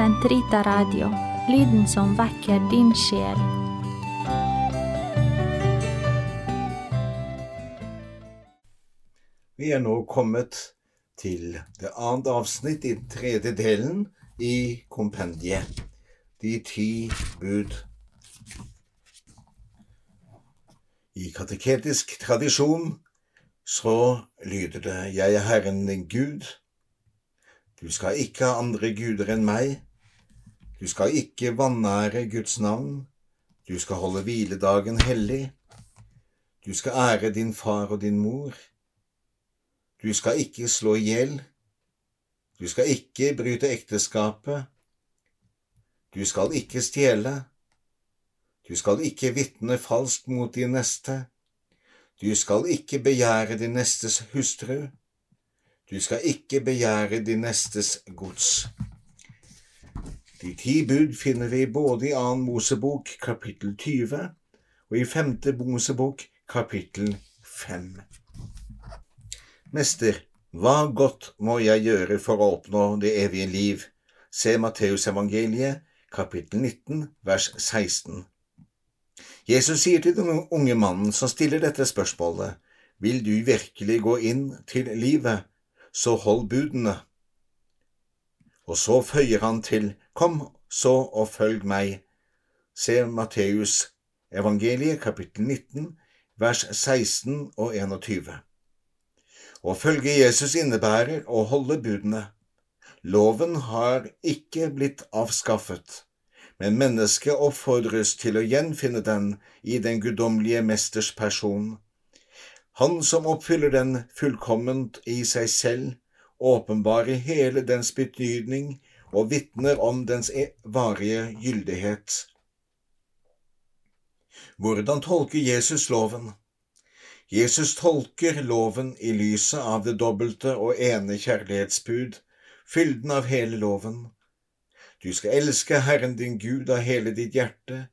Sentrita Radio, lyden som vekker din sjel. Vi er nå kommet til det annet avsnitt i tredje delen i kompendiet, De ti bud. I kateketisk tradisjon så lyder det Jeg er Herren din Gud. Du skal ikke ha andre guder enn meg. Du skal ikke vanære Guds navn. Du skal holde hviledagen hellig. Du skal ære din far og din mor. Du skal ikke slå i hjel. Du skal ikke bryte ekteskapet. Du skal ikke stjele. Du skal ikke vitne falskt mot din neste. Du skal ikke begjære din nestes hustru. Du skal ikke begjære din nestes gods. De ti bud finner vi både i annen Mosebok kapittel 20 og i femte Mosebok kapittel 5. Mester, hva godt må jeg gjøre for å oppnå det evige liv? Se Matteusevangeliet, kapittel 19, vers 16. Jesus sier til den unge mannen som stiller dette spørsmålet, vil du virkelig gå inn til livet, så hold budene. Og så føyer han til, kom så og følg meg. Se Matteus evangeliet kapittel 19, vers 16 og 21. Å følge Jesus innebærer å holde budene. Loven har ikke blitt avskaffet, men mennesket oppfordres til å gjenfinne den i den guddommelige mesters person. Han som oppfyller den fullkomment i seg selv, åpenbarer hele dens betydning og vitner om dens e- varige gyldighet. Hvordan tolker Jesus loven? Jesus tolker loven i lyset av det dobbelte og ene kjærlighetsbud, fylden av hele loven. Du skal elske Herren din Gud av hele ditt hjerte,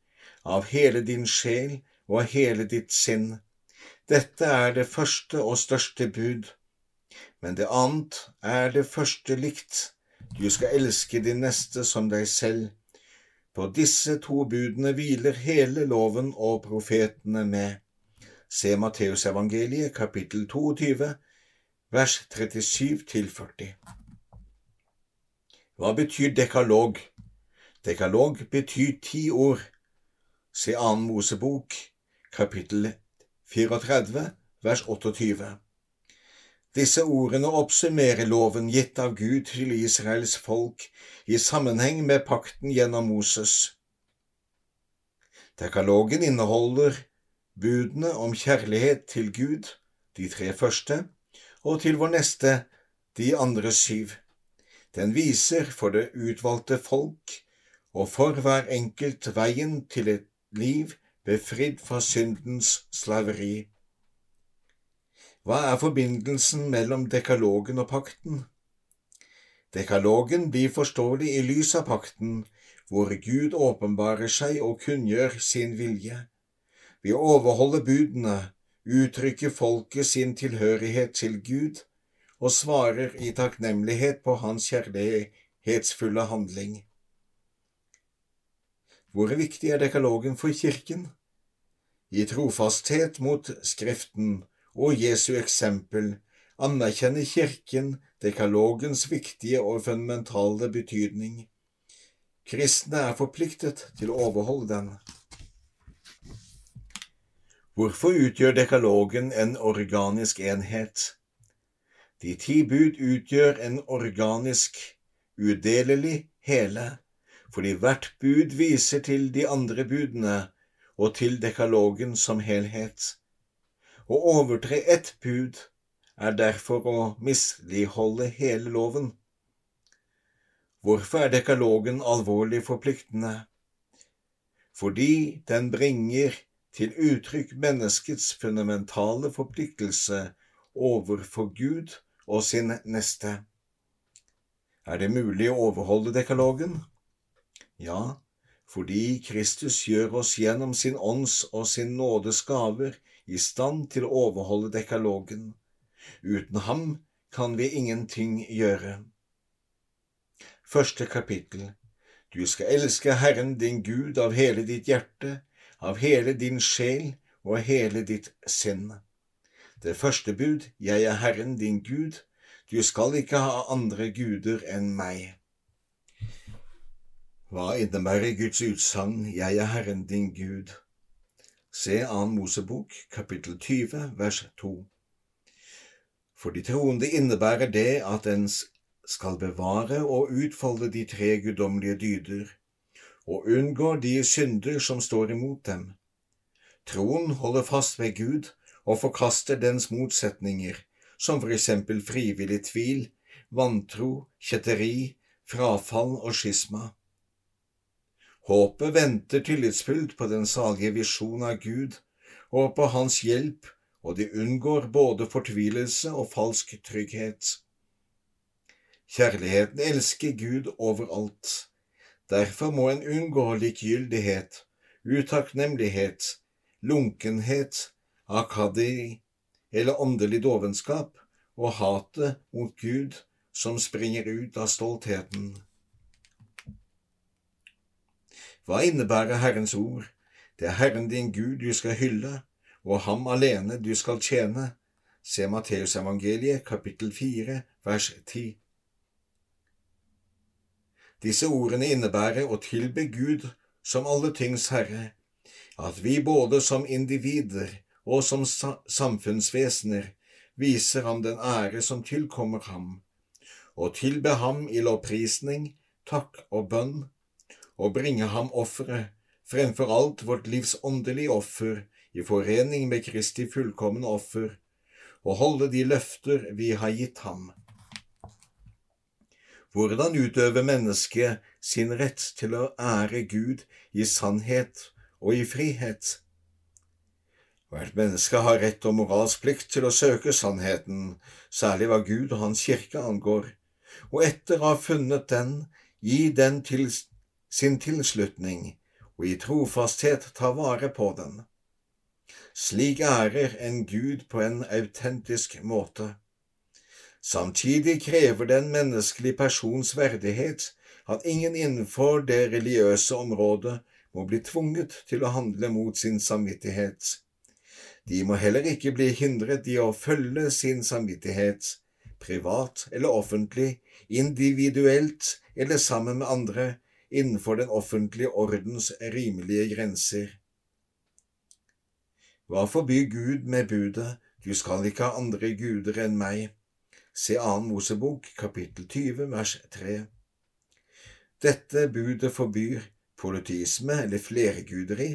av hele din sjel og av hele ditt sinn. Dette er det første og største bud. Men det annet er det første likt. Du skal elske din neste som deg selv. På disse to budene hviler hele loven og profetene med. Se Matteusevangeliet kapittel 22, vers 37–40. Hva betyr dekalog? Dekalog betyr ti ord. Se annen Mosebok, kapittel 34, vers 28. Disse ordene oppsummerer loven gitt av Gud til Israels folk i sammenheng med pakten gjennom Moses. Dekalogen inneholder budene om kjærlighet til Gud, de tre første, og til vår neste, de andre syv. Den viser for det utvalgte folk og for hver enkelt veien til et liv befridd fra syndens slaveri. Hva er forbindelsen mellom dekalogen og pakten? Dekalogen blir forståelig i lys av pakten, hvor Gud åpenbarer seg og kunngjør sin vilje. Vi overholder budene uttrykker folket sin tilhørighet til Gud og svarer i takknemlighet på Hans kjærlighetsfulle handling. Hvor viktig er dekalogen for Kirken? I trofasthet mot Skriften og Jesu eksempel anerkjenner Kirken dekalogens viktige og fundamentale betydning. Kristne er forpliktet til å overholde den. Hvorfor utgjør dekalogen en organisk enhet? De ti bud utgjør en organisk, udelelig hele, fordi hvert bud viser til de andre budene og til dekalogen som helhet. Å overtre ett bud er derfor å misligholde hele loven. Hvorfor er dekalogen alvorlig forpliktende? Fordi den bringer til uttrykk menneskets fundamentale forpliktelse overfor Gud og sin neste. Er det mulig å overholde dekalogen? Ja, fordi Kristus gjør oss gjennom sin ånds og sin nådes gaver i stand til å overholde dekalogen. Uten ham kan vi ingenting gjøre. Første kapittel Du skal elske Herren din Gud av hele ditt hjerte, av hele din sjel og hele ditt sinn. Det første bud, jeg er Herren din Gud, du skal ikke ha andre guder enn meg. Hva innebærer Guds utsagn Jeg er Herren din Gud? Se Annen Mosebok, kapittel 20, vers 2. For de troende innebærer det at en skal bevare og utfolde de tre guddommelige dyder, og unngå de synder som står imot dem. Troen holder fast ved Gud og forkaster dens motsetninger, som for eksempel frivillig tvil, vantro, kjetteri, frafall og skisma. Håpet venter tillitsfullt på den salige visjon av Gud og på Hans hjelp, og de unngår både fortvilelse og falsk trygghet. Kjærligheten elsker Gud overalt. Derfor må en unngå likegyldighet, utakknemlighet, lunkenhet, akadi eller åndelig dovenskap og hatet mot Gud som springer ut av stoltheten. Hva innebærer Herrens ord? Det er Herren din Gud du skal hylle, og ham alene du skal tjene. Se Matteusevangeliet kapittel 4 vers 10. Disse ordene innebærer å tilbe Gud som alle tings herre, at vi både som individer og som samfunnsvesener viser ham den ære som tilkommer ham, og tilbe ham i lovprisning, takk og bønn, og bringe ham offeret, fremfor alt vårt livs åndelige offer, i forening med Kristi fullkomne offer, og holde de løfter vi har gitt ham. Hvordan utøver mennesket sin rett til å ære Gud i sannhet og i frihet? Hvert menneske har rett og moralsk plikt til å søke sannheten, særlig hva Gud og Hans kirke angår, og etter å ha funnet den, gi den til sin tilslutning og i trofasthet ta vare på den. Slik ærer en Gud på en autentisk måte. Samtidig krever den menneskelige persons verdighet at ingen innenfor det religiøse området må bli tvunget til å handle mot sin samvittighet. De må heller ikke bli hindret i å følge sin samvittighet, privat eller offentlig, individuelt eller sammen med andre, innenfor den offentlige ordens rimelige grenser. Hva forbyr Gud med budet Du skal ikke ha andre guder enn meg? Se annen Mosebok, kapittel 20, vers 3. Dette budet forbyr politisme eller flerguderi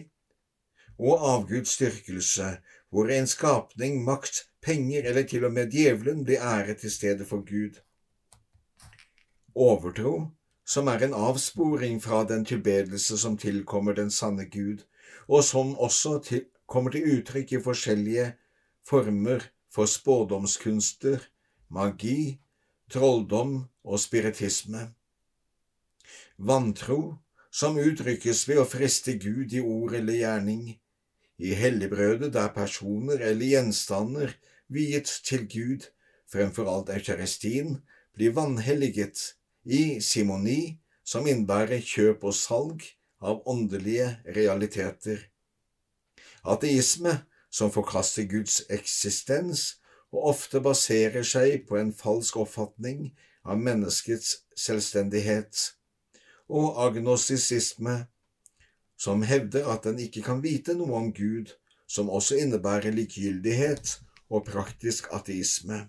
og avgudsdyrkelse, hvor en skapning, makt, penger eller til og med djevelen blir æret i stedet for Gud. Overtro som er en avsporing fra den tilbedelse som tilkommer den sanne Gud, og som også til, kommer til uttrykk i forskjellige former for spådomskunster, magi, trolldom og spiritisme. Vantro, som uttrykkes ved å friste Gud i ord eller gjerning, i helligbrødet der personer eller gjenstander viet til Gud, fremfor alt eukaristien, blir vanhelliget i simoni, som innebærer kjøp og salg av åndelige realiteter. Ateisme, som forkaster Guds eksistens og ofte baserer seg på en falsk oppfatning av menneskets selvstendighet, og agnostisisme, som hevder at den ikke kan vite noe om Gud, som også innebærer likegyldighet og praktisk ateisme.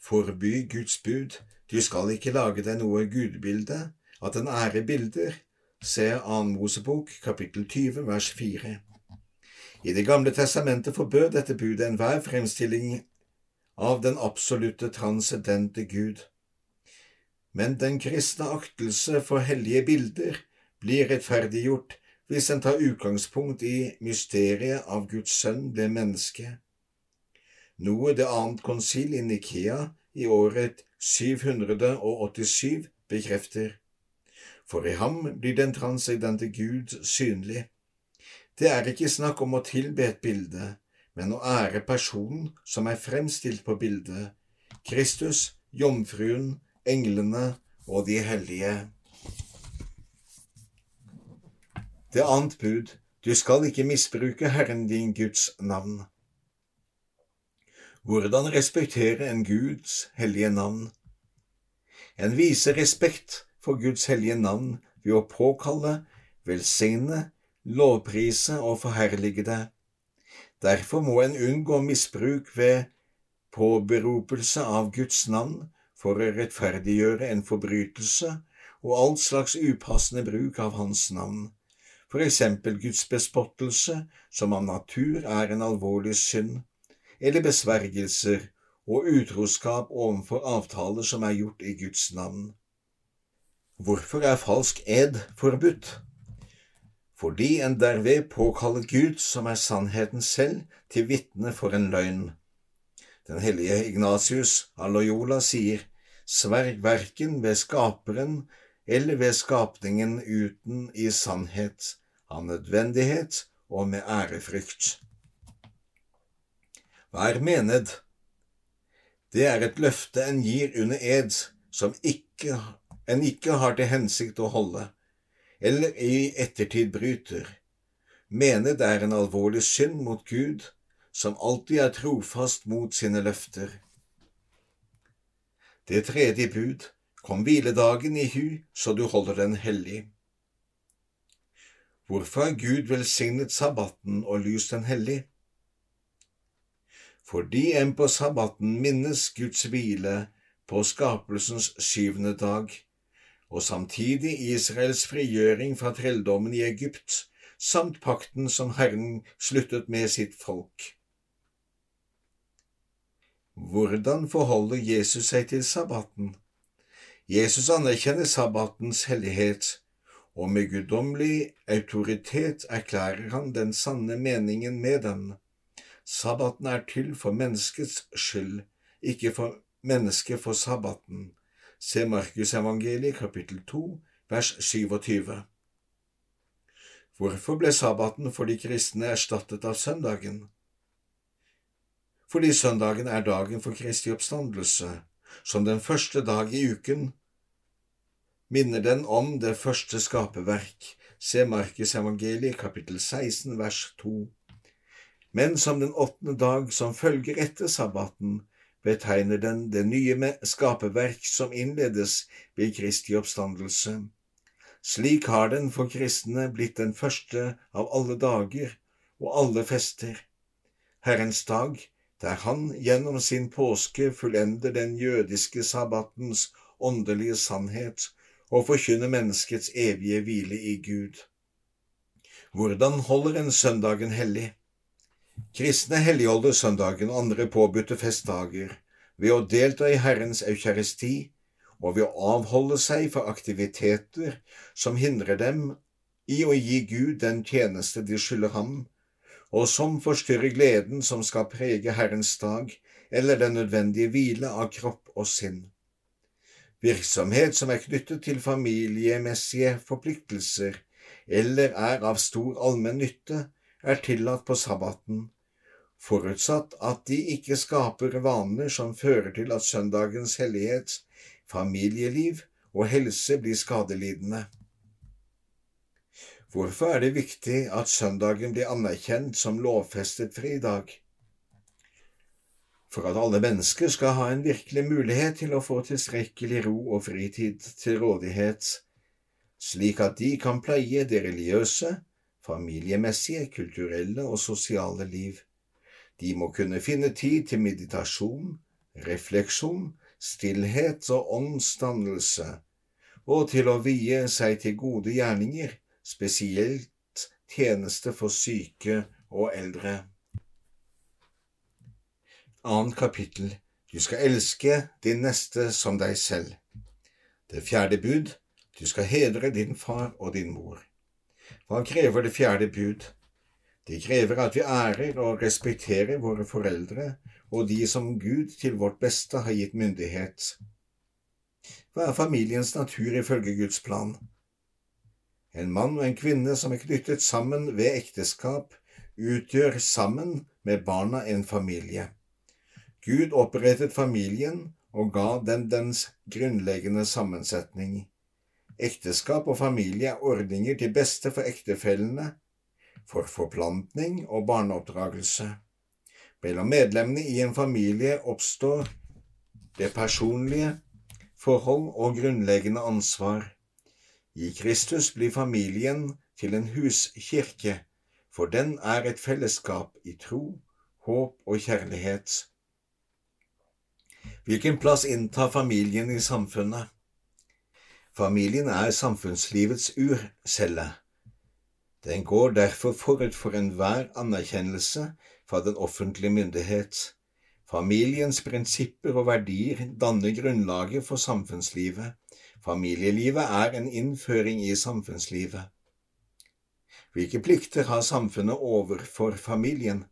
Forby Guds bud, du skal ikke lage deg noe gudbilde, at den ære bilder. Se Annen Mosebok, kapittel 20, vers 4. I Det gamle testamentet forbød dette budet enhver fremstilling av den absolutte transcendente Gud. Men den kristne aktelse for hellige bilder blir rettferdiggjort hvis en tar utgangspunkt i mysteriet av Guds sønn ble menneske noe det annet konsil i Nikea i året 787 bekrefter. For i ham blir den transcendente Gud synlig. Det er ikke snakk om å tilbe et bilde, men å ære personen som er fremstilt på bildet, Kristus, jomfruen, englene og de hellige. Det annet bud, du skal ikke misbruke Herren din Guds navn. Hvordan respektere en Guds hellige navn? En viser respekt for Guds hellige navn ved å påkalle, velsigne, lovprise og forherlige det. Derfor må en unngå misbruk ved påberopelse av Guds navn for å rettferdiggjøre en forbrytelse og all slags upassende bruk av Hans navn for eksempel Guds bespottelse, som av natur er en alvorlig synd, eller besvergelser og utroskap overfor avtaler som er gjort i Guds navn. Hvorfor er falsk ed forbudt? Fordi en derved påkaller Gud, som er sannheten selv, til vitne for en løgn. Den hellige Ignatius av Loyola sier, sverg verken ved Skaperen eller ved skapningen uten i sannhet, av nødvendighet og med ærefrykt. Er mened? Det er et løfte en gir under ed som ikke, en ikke har til hensikt å holde, eller i ettertid bryter. Mened er en alvorlig synd mot Gud, som alltid er trofast mot sine løfter. Det tredje bud, kom hviledagen i hu, så du holder den hellig. Hvorfor har Gud velsignet sabbaten og lyst den hellig? Fordi en på sabbaten minnes Guds hvile på skapelsens syvende dag, og samtidig Israels frigjøring fra trelldommen i Egypt, samt pakten som Herren sluttet med sitt folk. Hvordan forholder Jesus seg til sabbaten? Jesus anerkjenner sabbatens hellighet og med guddommelig autoritet erklærer han den sanne meningen med den. Sabbaten er til for menneskets skyld, ikke for mennesket for sabbaten. Se Markus evangeliet kapittel 2 vers 27. Hvorfor ble sabbaten for de kristne erstattet av søndagen? Fordi søndagen er dagen for Kristi oppstandelse, som den første dag i uken minner den om det første skaperverk, se Markus evangeliet kapittel 16 vers 2. Men som den åttende dag som følger etter sabbaten, betegner den det nye skaperverk som innledes ved Kristi oppstandelse. Slik har den for kristne blitt den første av alle dager og alle fester. Herrens dag, der Han gjennom sin påske fullender den jødiske sabbatens åndelige sannhet og forkynner menneskets evige hvile i Gud. Hvordan holder en søndagen hellig? Kristne helligholder søndagen og andre påbudte festdager ved å delta i Herrens eukaristi og ved å avholde seg for aktiviteter som hindrer dem i å gi Gud den tjeneste de skylder ham, og som forstyrrer gleden som skal prege Herrens dag, eller den nødvendige hvile av kropp og sinn. Virksomhet som er knyttet til familiemessige forpliktelser eller er av stor allmenn nytte, er tillatt på sabbaten, forutsatt at de ikke skaper vaner som fører til at søndagens hellighet, familieliv og helse blir skadelidende. Hvorfor er det viktig at søndagen blir anerkjent som lovfestet fridag? for at alle mennesker skal ha en virkelig mulighet til å få tilstrekkelig ro og fritid til rådighet, slik at de kan pleie det religiøse, familiemessige, kulturelle og sosiale liv. De må kunne finne tid til meditasjon, refleksjon, stillhet og åndsdannelse, og til å vie seg til gode gjerninger, spesielt tjeneste for syke og eldre. Annet kapittel Du skal elske din neste som deg selv. Det fjerde bud Du skal hedre din far og din mor. Hva krever det fjerde bud? Det krever at vi ærer og respekterer våre foreldre og de som Gud til vårt beste har gitt myndighet. Hva er familiens natur ifølge Guds plan? En mann og en kvinne som er knyttet sammen ved ekteskap, utgjør sammen med barna en familie. Gud opprettet familien og ga den dens grunnleggende sammensetning. Ekteskap og familie er ordninger til beste for ektefellene, for forplantning og barneoppdragelse. Mellom medlemmene i en familie oppstår det personlige forhold og grunnleggende ansvar. I Kristus blir familien til en huskirke, for den er et fellesskap i tro, håp og kjærlighet. Hvilken plass inntar familien i samfunnet? Familien er samfunnslivets urcelle. Den går derfor forut for enhver anerkjennelse fra den offentlige myndighet. Familiens prinsipper og verdier danner grunnlaget for samfunnslivet. Familielivet er en innføring i samfunnslivet. Hvilke plikter har samfunnet overfor familien?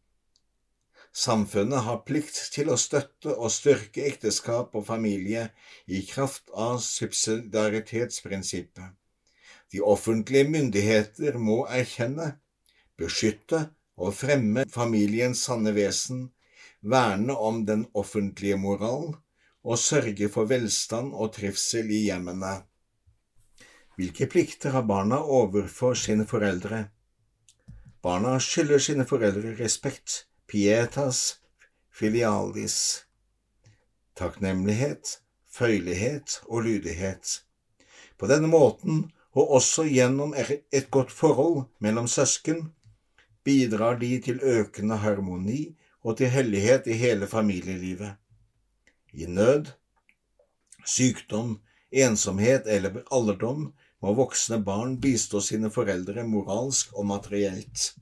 Samfunnet har plikt til å støtte og styrke ekteskap og familie i kraft av subsidiaritetsprinsippet. De offentlige myndigheter må erkjenne, beskytte og fremme familiens sanne vesen, verne om den offentlige moral og sørge for velstand og trivsel i hjemmene. Hvilke plikter har barna overfor sine foreldre? Barna skylder sine foreldre respekt, pietas filialis, takknemlighet, føyelighet og lydighet. På denne måten, og også gjennom et godt forhold mellom søsken, bidrar de til økende harmoni og til hellighet i hele familielivet. I nød, sykdom, ensomhet eller alderdom må voksne barn bistå sine foreldre moralsk og materielt.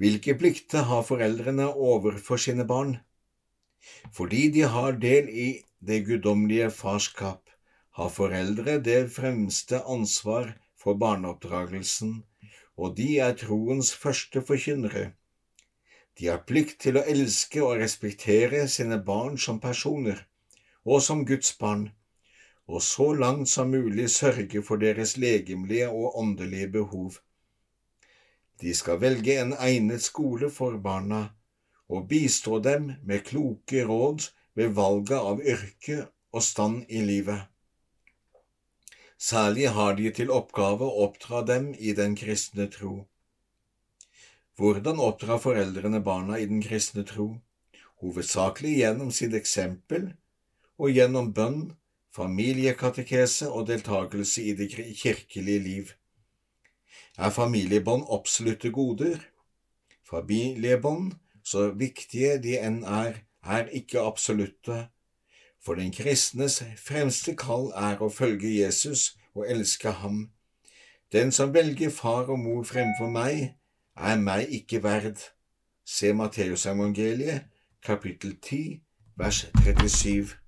Hvilke plikter har foreldrene overfor sine barn? Fordi de har del i det guddommelige farskap, har foreldre det fremste ansvar for barneoppdragelsen, og de er troens første forkynnere. De har plikt til å elske og respektere sine barn som personer og som Guds barn, og så langt som mulig sørge for deres legemlige og åndelige behov. De skal velge en egnet skole for barna og bistå dem med kloke råd ved valget av yrke og stand i livet. Særlig har de til oppgave å oppdra dem i den kristne tro. Hvordan oppdrar foreldrene barna i den kristne tro? Hovedsakelig gjennom sitt eksempel og gjennom bønn, familiekatekese og deltakelse i det kirkelige liv. Er familiebånd absolutte goder? Familiebånd, så viktige de enn er, er ikke absolutte. For den kristnes fremste kall er å følge Jesus og elske ham. Den som velger far og mor fremfor meg, er meg ikke verd. Se Matteusevangeliet, kapittel 10, vers 37.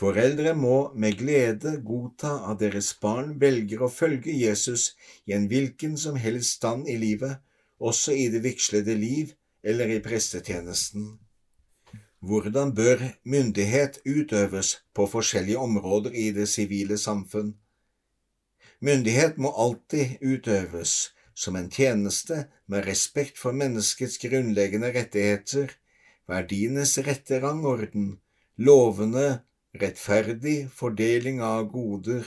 Foreldre må med glede godta at deres barn velger å følge Jesus i en hvilken som helst stand i livet, også i det vigslede liv eller i prestetjenesten. Hvordan bør myndighet utøves på forskjellige områder i det sivile samfunn? Myndighet må alltid utøves som en tjeneste med respekt for menneskets grunnleggende rettigheter, verdienes rette rangorden, lovene rettferdig fordeling av goder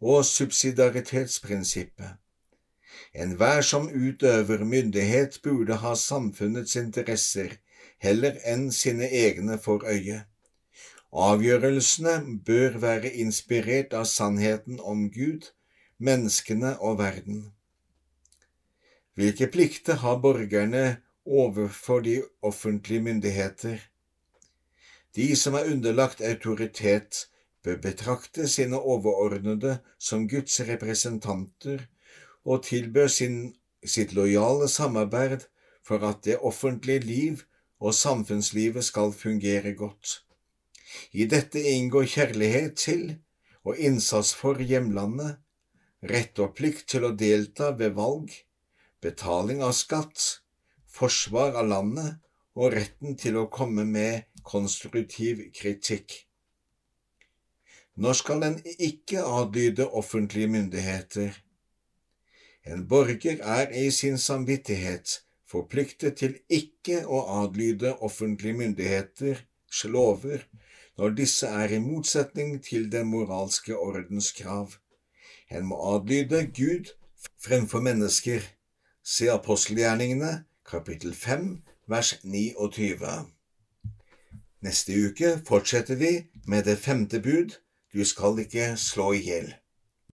og subsidiaritetsprinsippet. Enhver som utøver myndighet, burde ha samfunnets interesser heller enn sine egne for øye. Avgjørelsene bør være inspirert av sannheten om Gud, menneskene og verden. Hvilke plikter har borgerne overfor de offentlige myndigheter? De som er underlagt autoritet, bør betrakte sine overordnede som Guds representanter og tilbør sin, sitt lojale samarbeid for at det offentlige liv og samfunnslivet skal fungere godt. I dette inngår kjærlighet til og innsats for hjemlandet, rett og plikt til å delta ved valg, betaling av skatt, forsvar av landet og retten til å komme med konstruktiv kritikk. Når skal en ikke adlyde offentlige myndigheter? En borger er i sin samvittighet forpliktet til ikke å adlyde offentlige myndigheters lover når disse er i motsetning til den moralske ordens krav. En må adlyde Gud fremfor mennesker. Se apostelgjerningene, kapittel 5, vers 29. Neste uke fortsetter vi med det femte bud, du skal ikke slå i hjel.